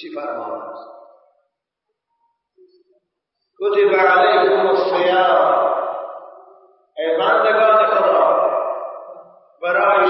چی فرمانا کتب علیکم الصیام. ای بندگان خدا برای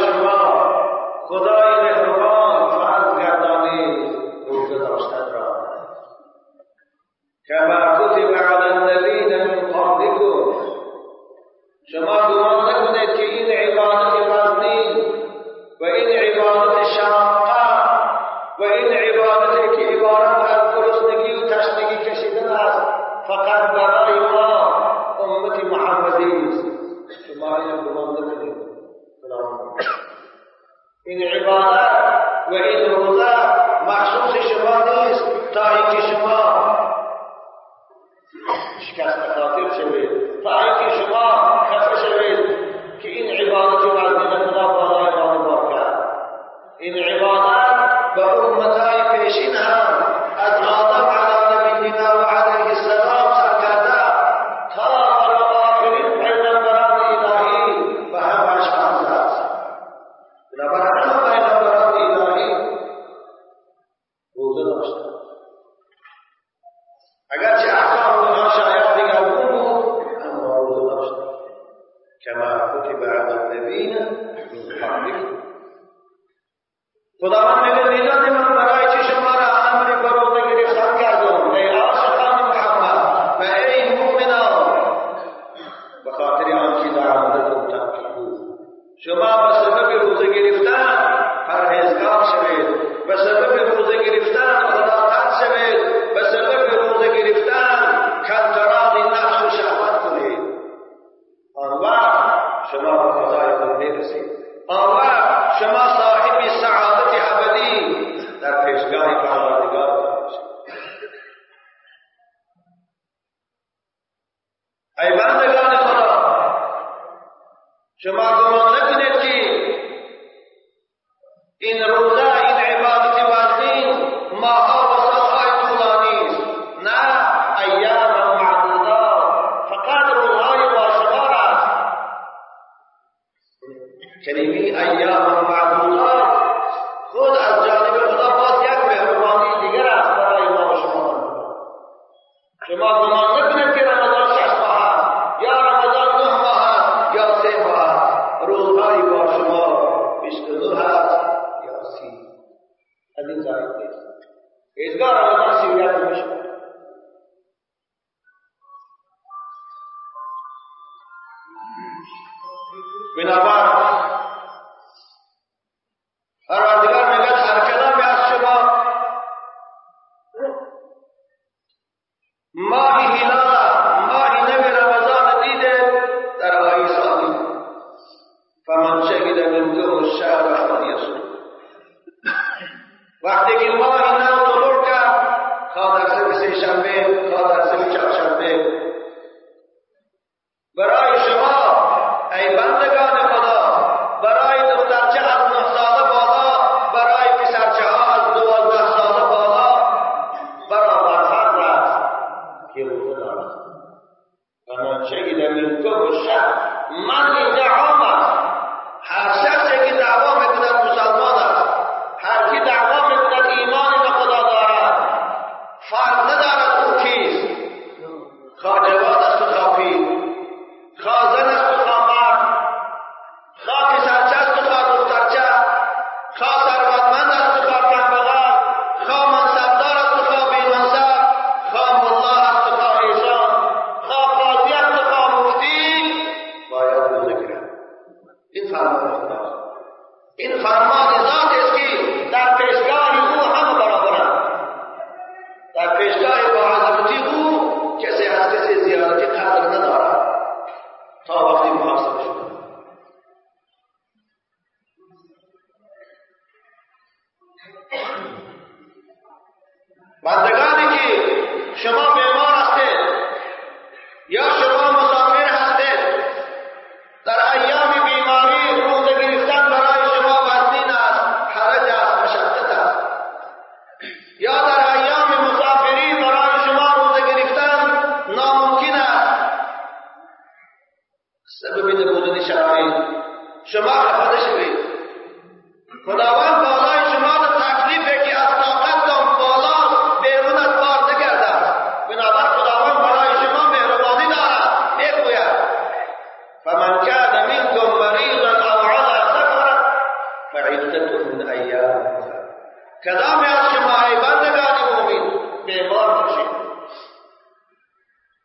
میاد که معیبر نگانی مومین بیمار باشه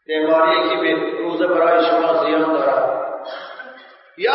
بیماری که به روزه برای شما زیان دارد. یا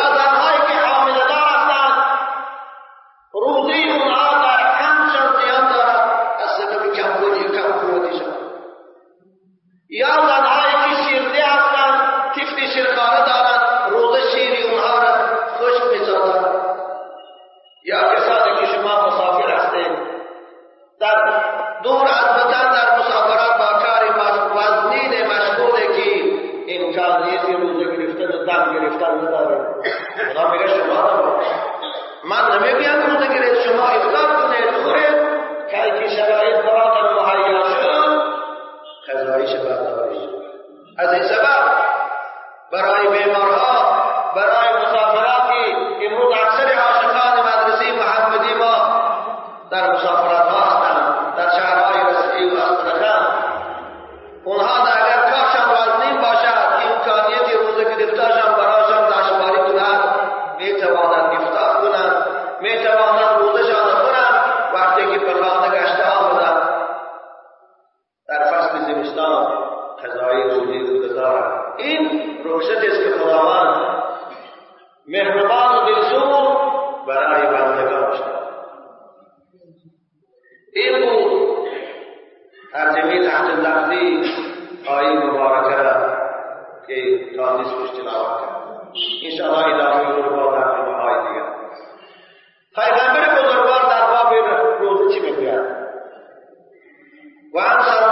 Guarda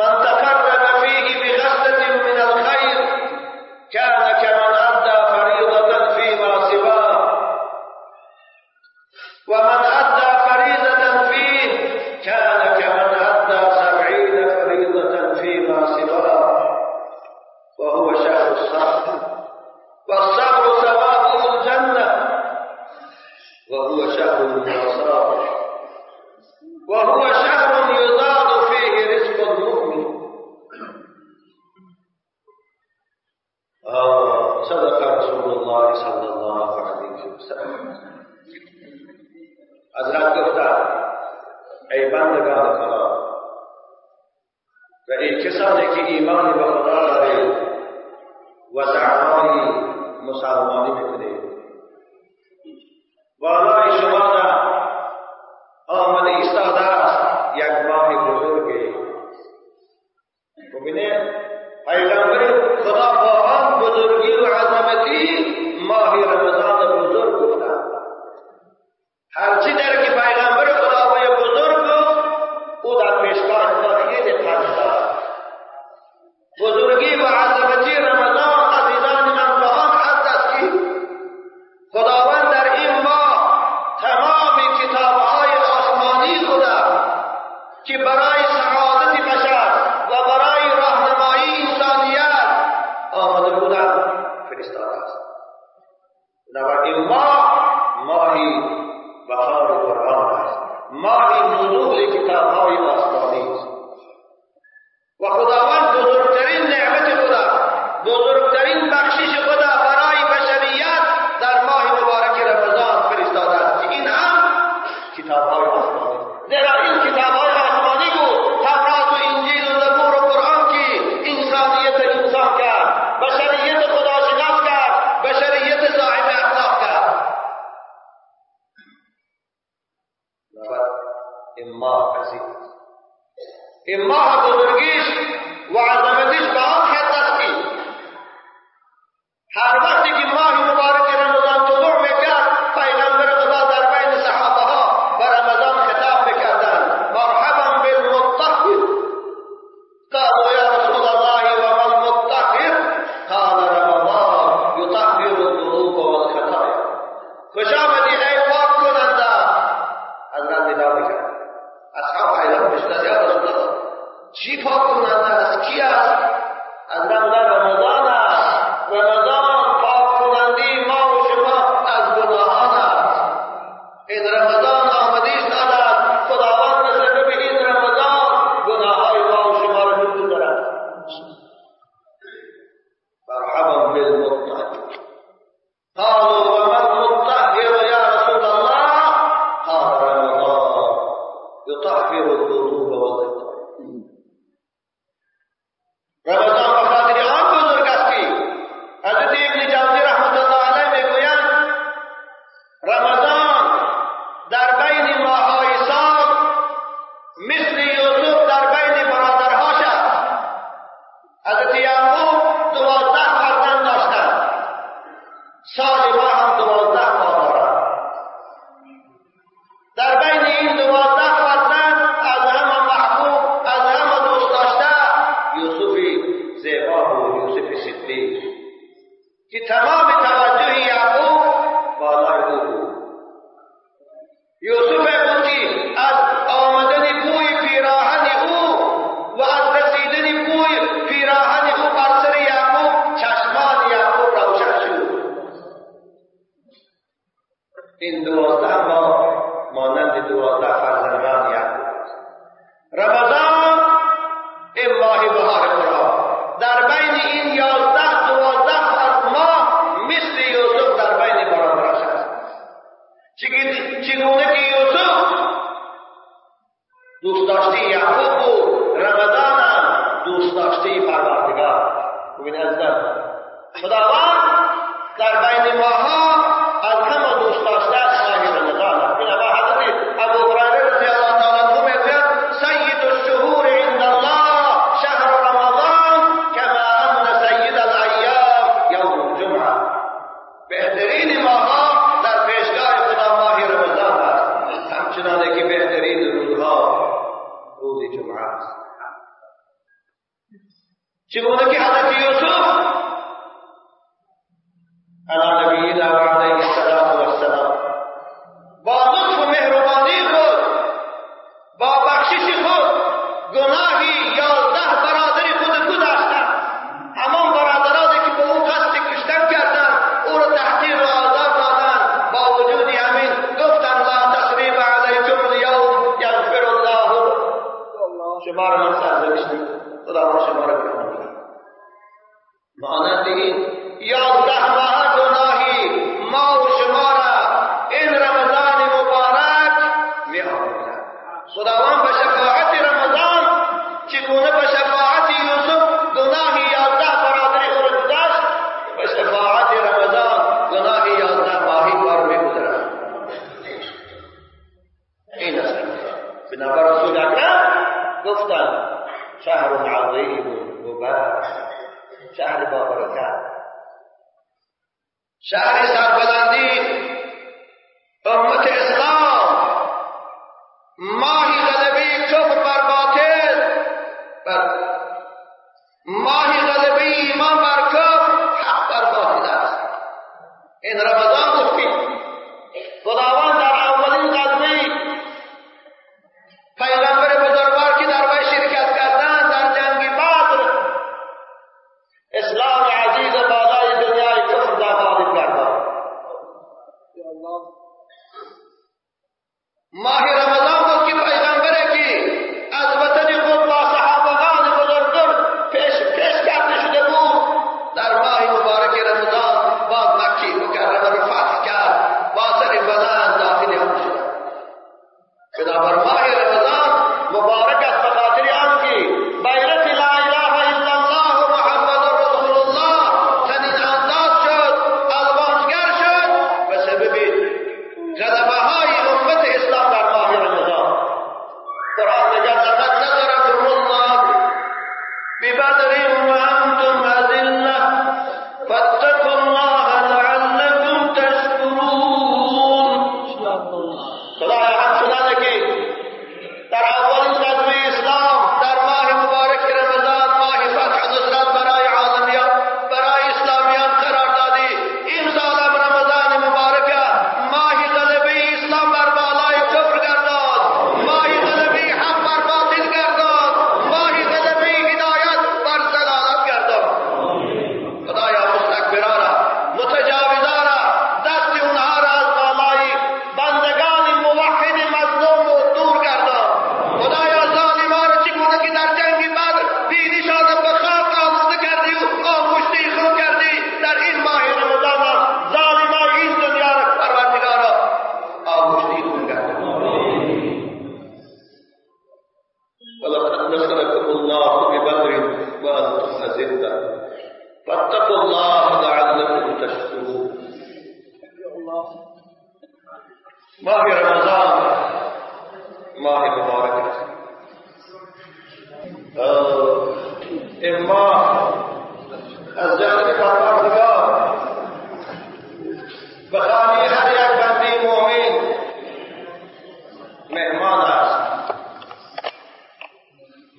Man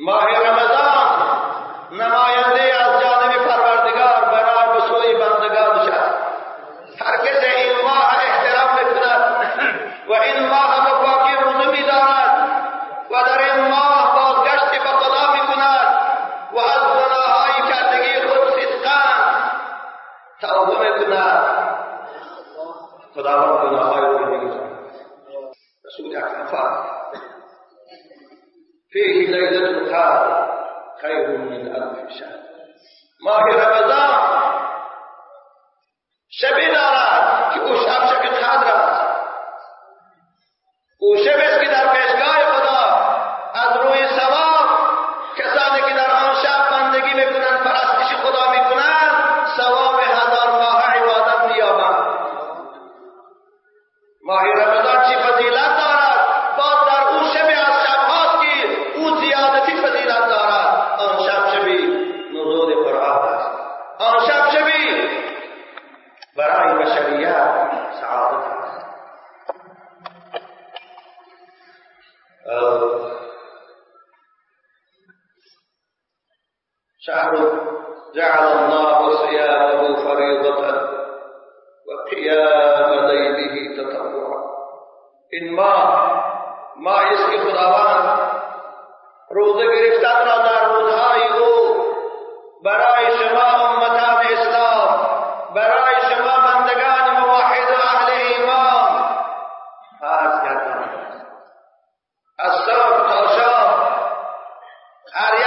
My আর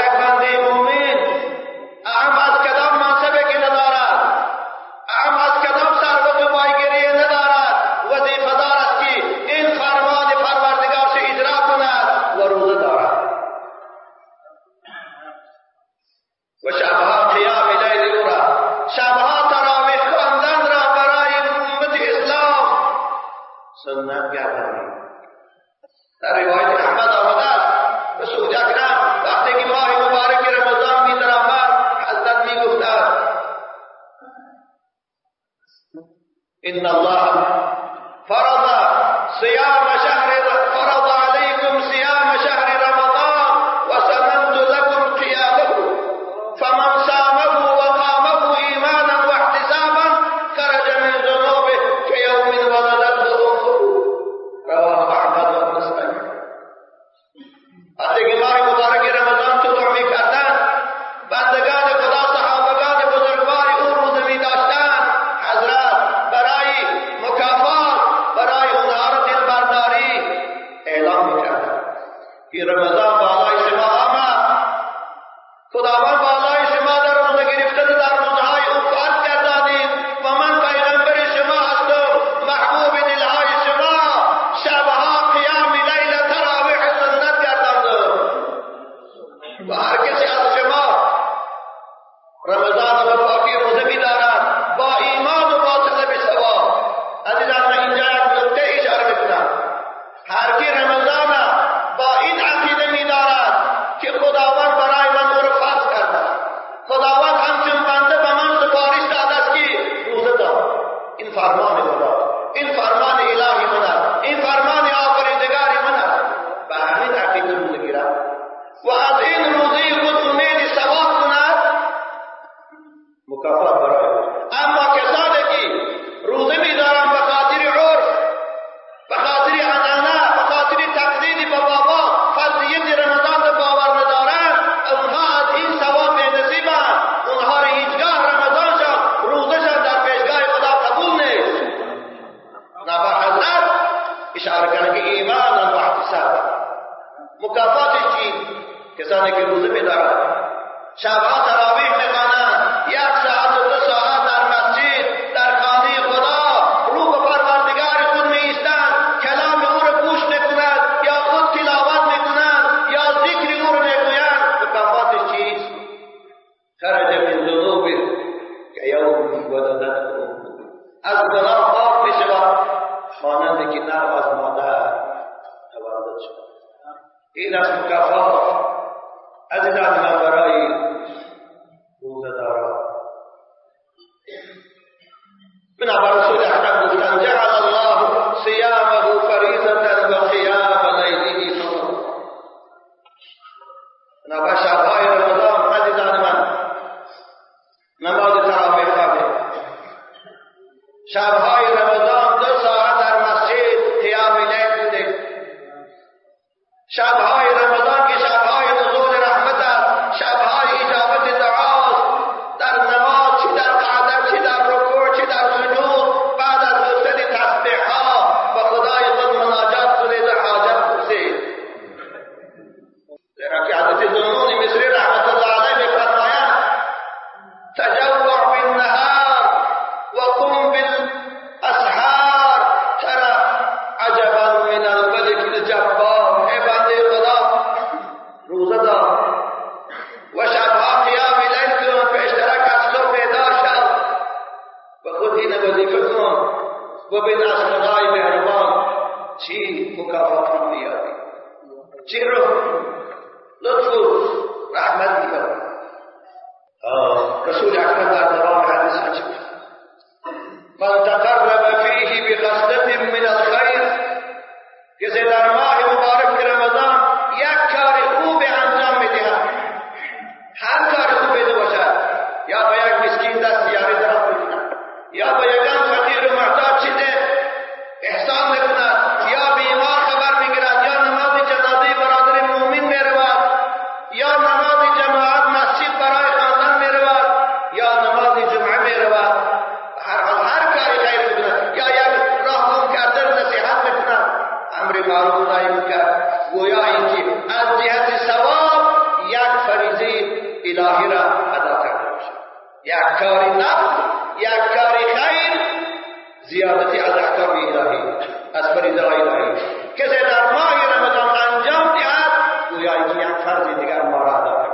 विधि का हमारा आधार है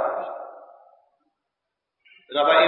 रबा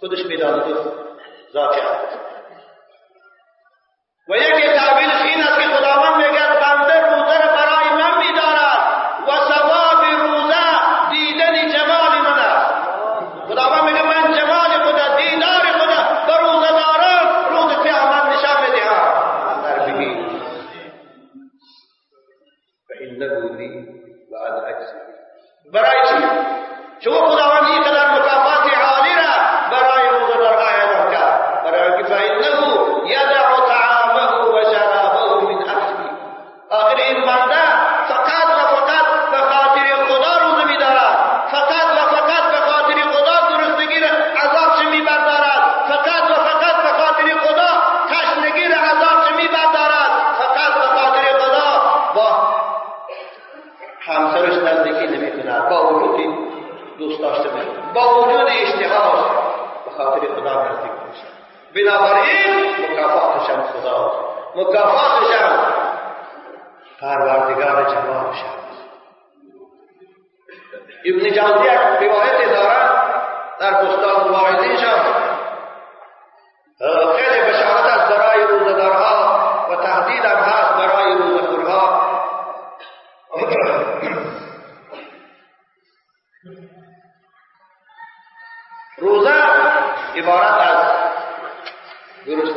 خودش میراثی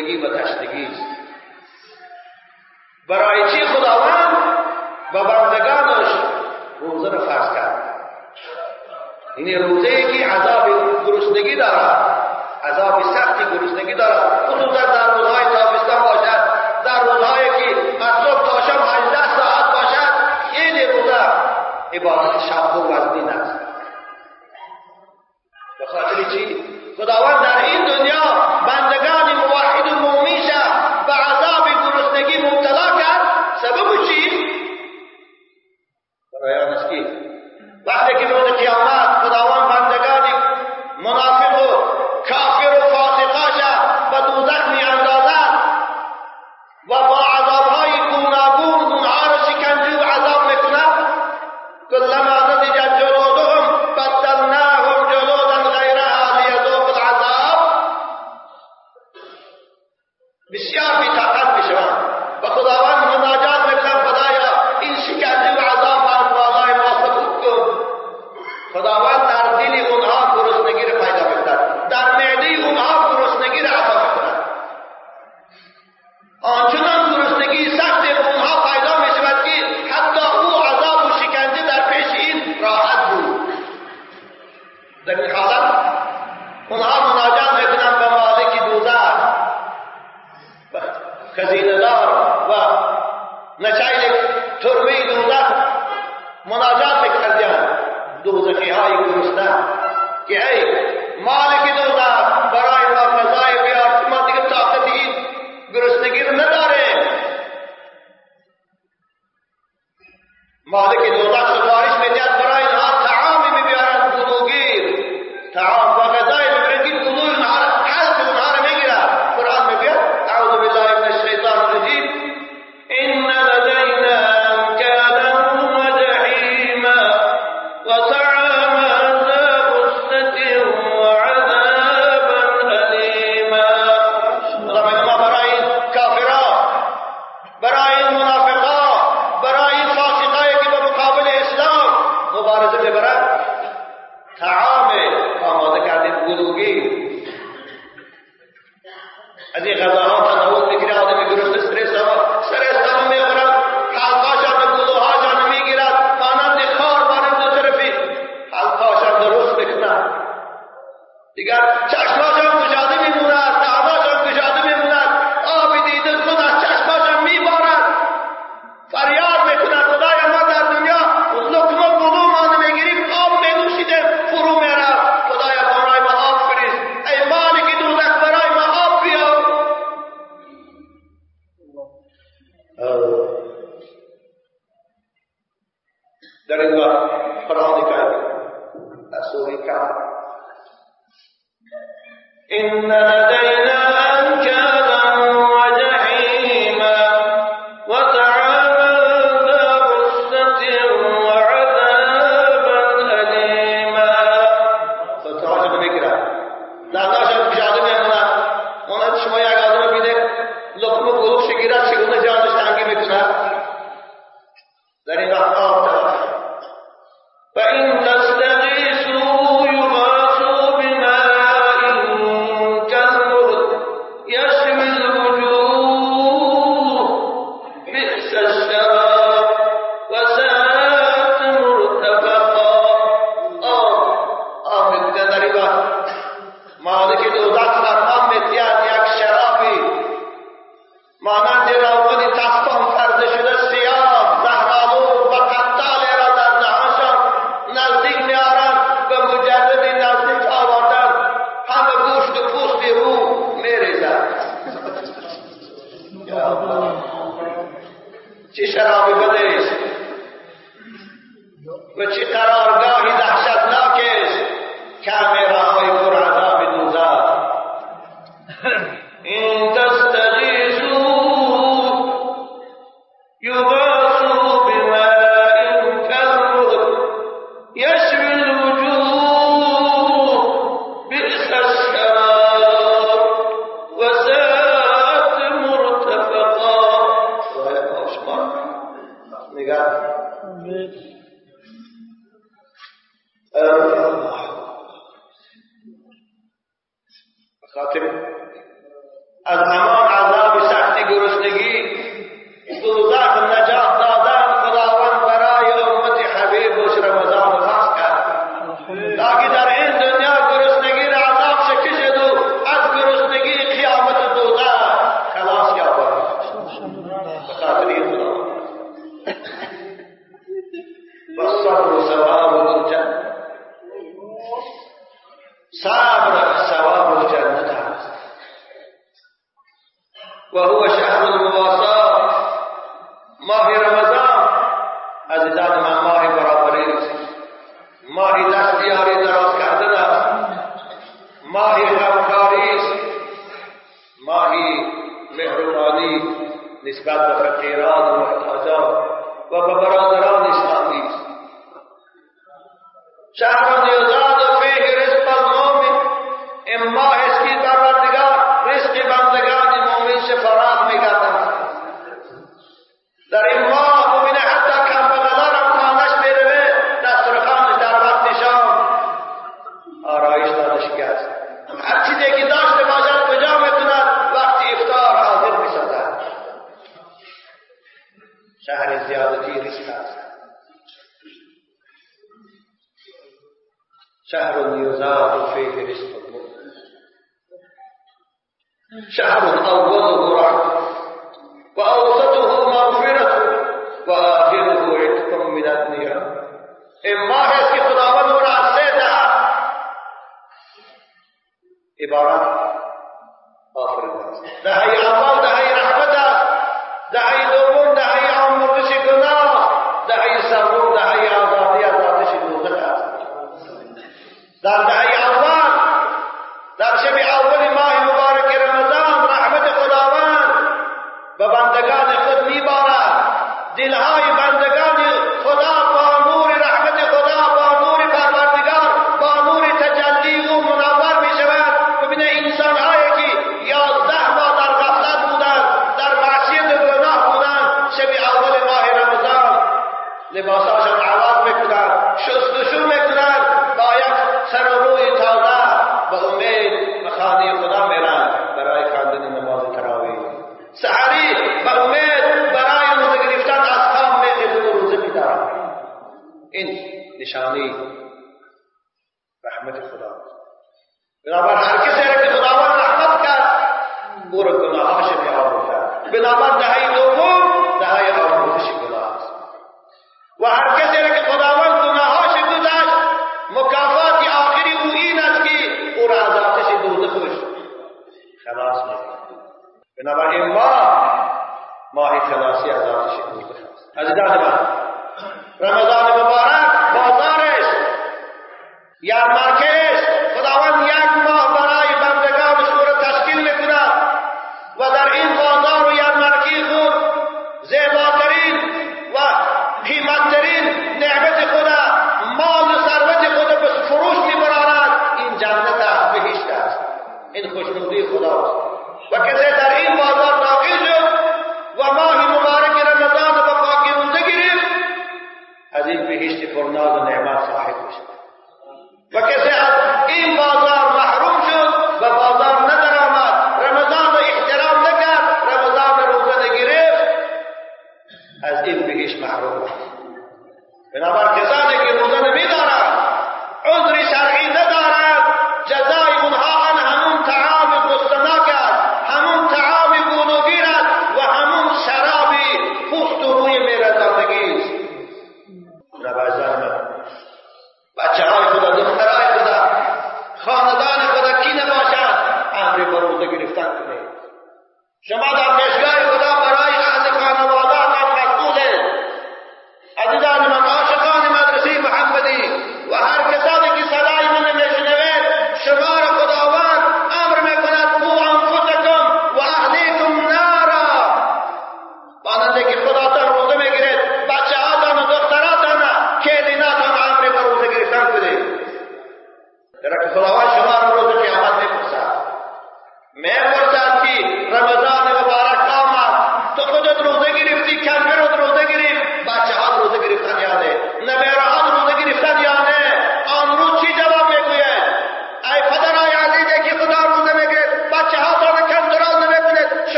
خفتگی و است. برای چی خداوند و بندگانش روزه را فرض کرد؟ این روزه که عذاب گرسنگی دارد عذاب سخت گرسنگی دارد. خصوصا در روزهای تابستان باشد در روزهایی که از صبح تا شب 18 ساعت باشد این روزه عبادت شب و وزنین است. بخاطر چی؟ خداوند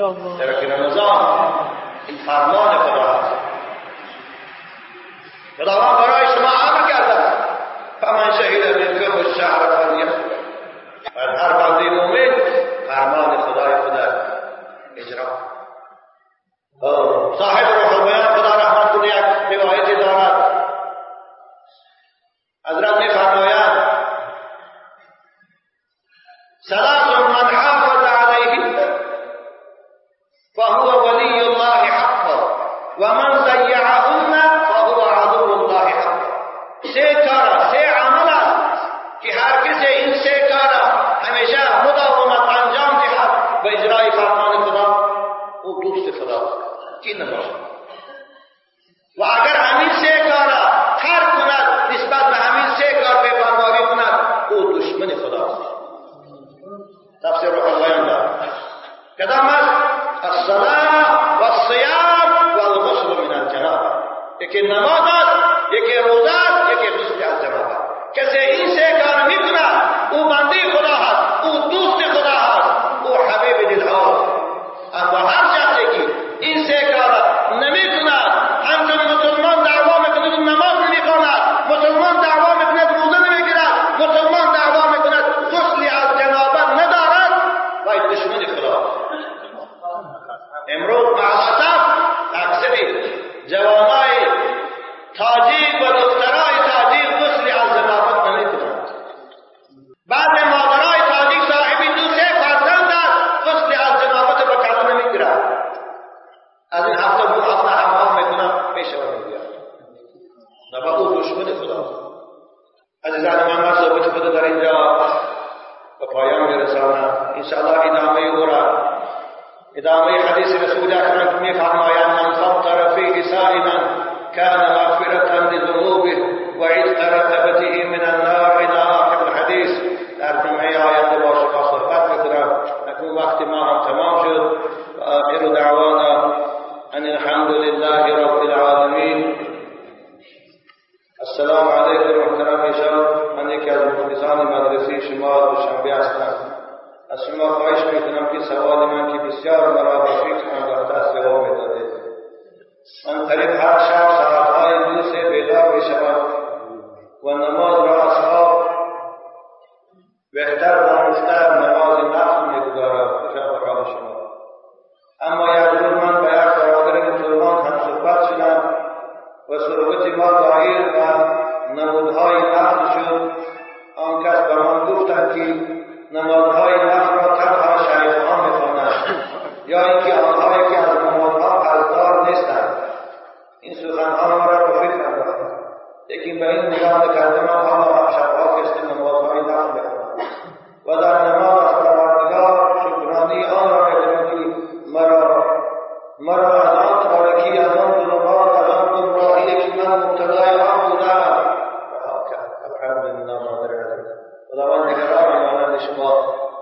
Eh, perché non lo so, il farmone però. Però la parola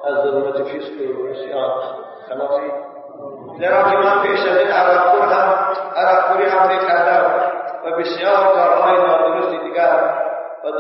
از ضرورت فیس که روسیان خلاصی لرا که من پیش از این عربخور هم عربخوری هم می کردم و بسیار کارهای نادرست دیگر و